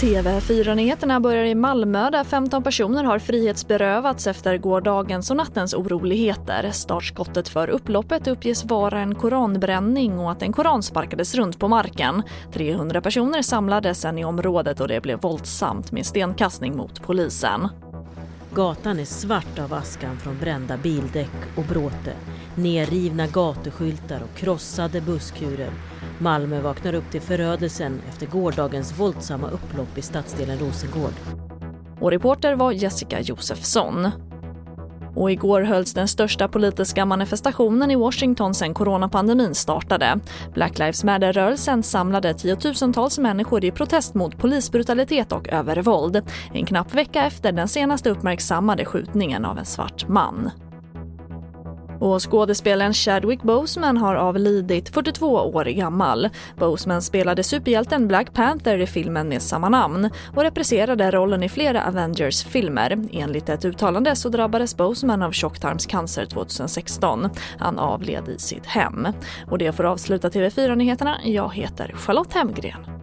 TV4-nyheterna börjar i Malmö där 15 personer har frihetsberövats efter gårdagens och nattens oroligheter. Startskottet för upploppet uppges vara en koranbränning och att en koran sparkades runt på marken. 300 personer samlades sen i området och det blev våldsamt med stenkastning mot polisen. Gatan är svart av askan från brända bildäck och bråte, nerrivna gatuskyltar och krossade busskurer. Malmö vaknar upp till förödelsen efter gårdagens våldsamma upplopp i stadsdelen Rosengård. Och reporter var Jessica Josefsson. Och igår hölls den största politiska manifestationen i Washington sedan coronapandemin startade. Black Lives Matter-rörelsen samlade tiotusentals människor i protest mot polisbrutalitet och övervåld. En knapp vecka efter den senaste uppmärksammade skjutningen av en svart man. Och skådespelaren Chadwick Boseman har avlidit 42 år gammal. Boseman spelade superhjälten Black Panther i filmen med samma namn och repriserade rollen i flera Avengers-filmer. Enligt ett uttalande så drabbades Boseman av tjocktarmscancer 2016. Han avled i sitt hem. Och det får avsluta TV4-nyheterna. Jag heter Charlotte Hemgren.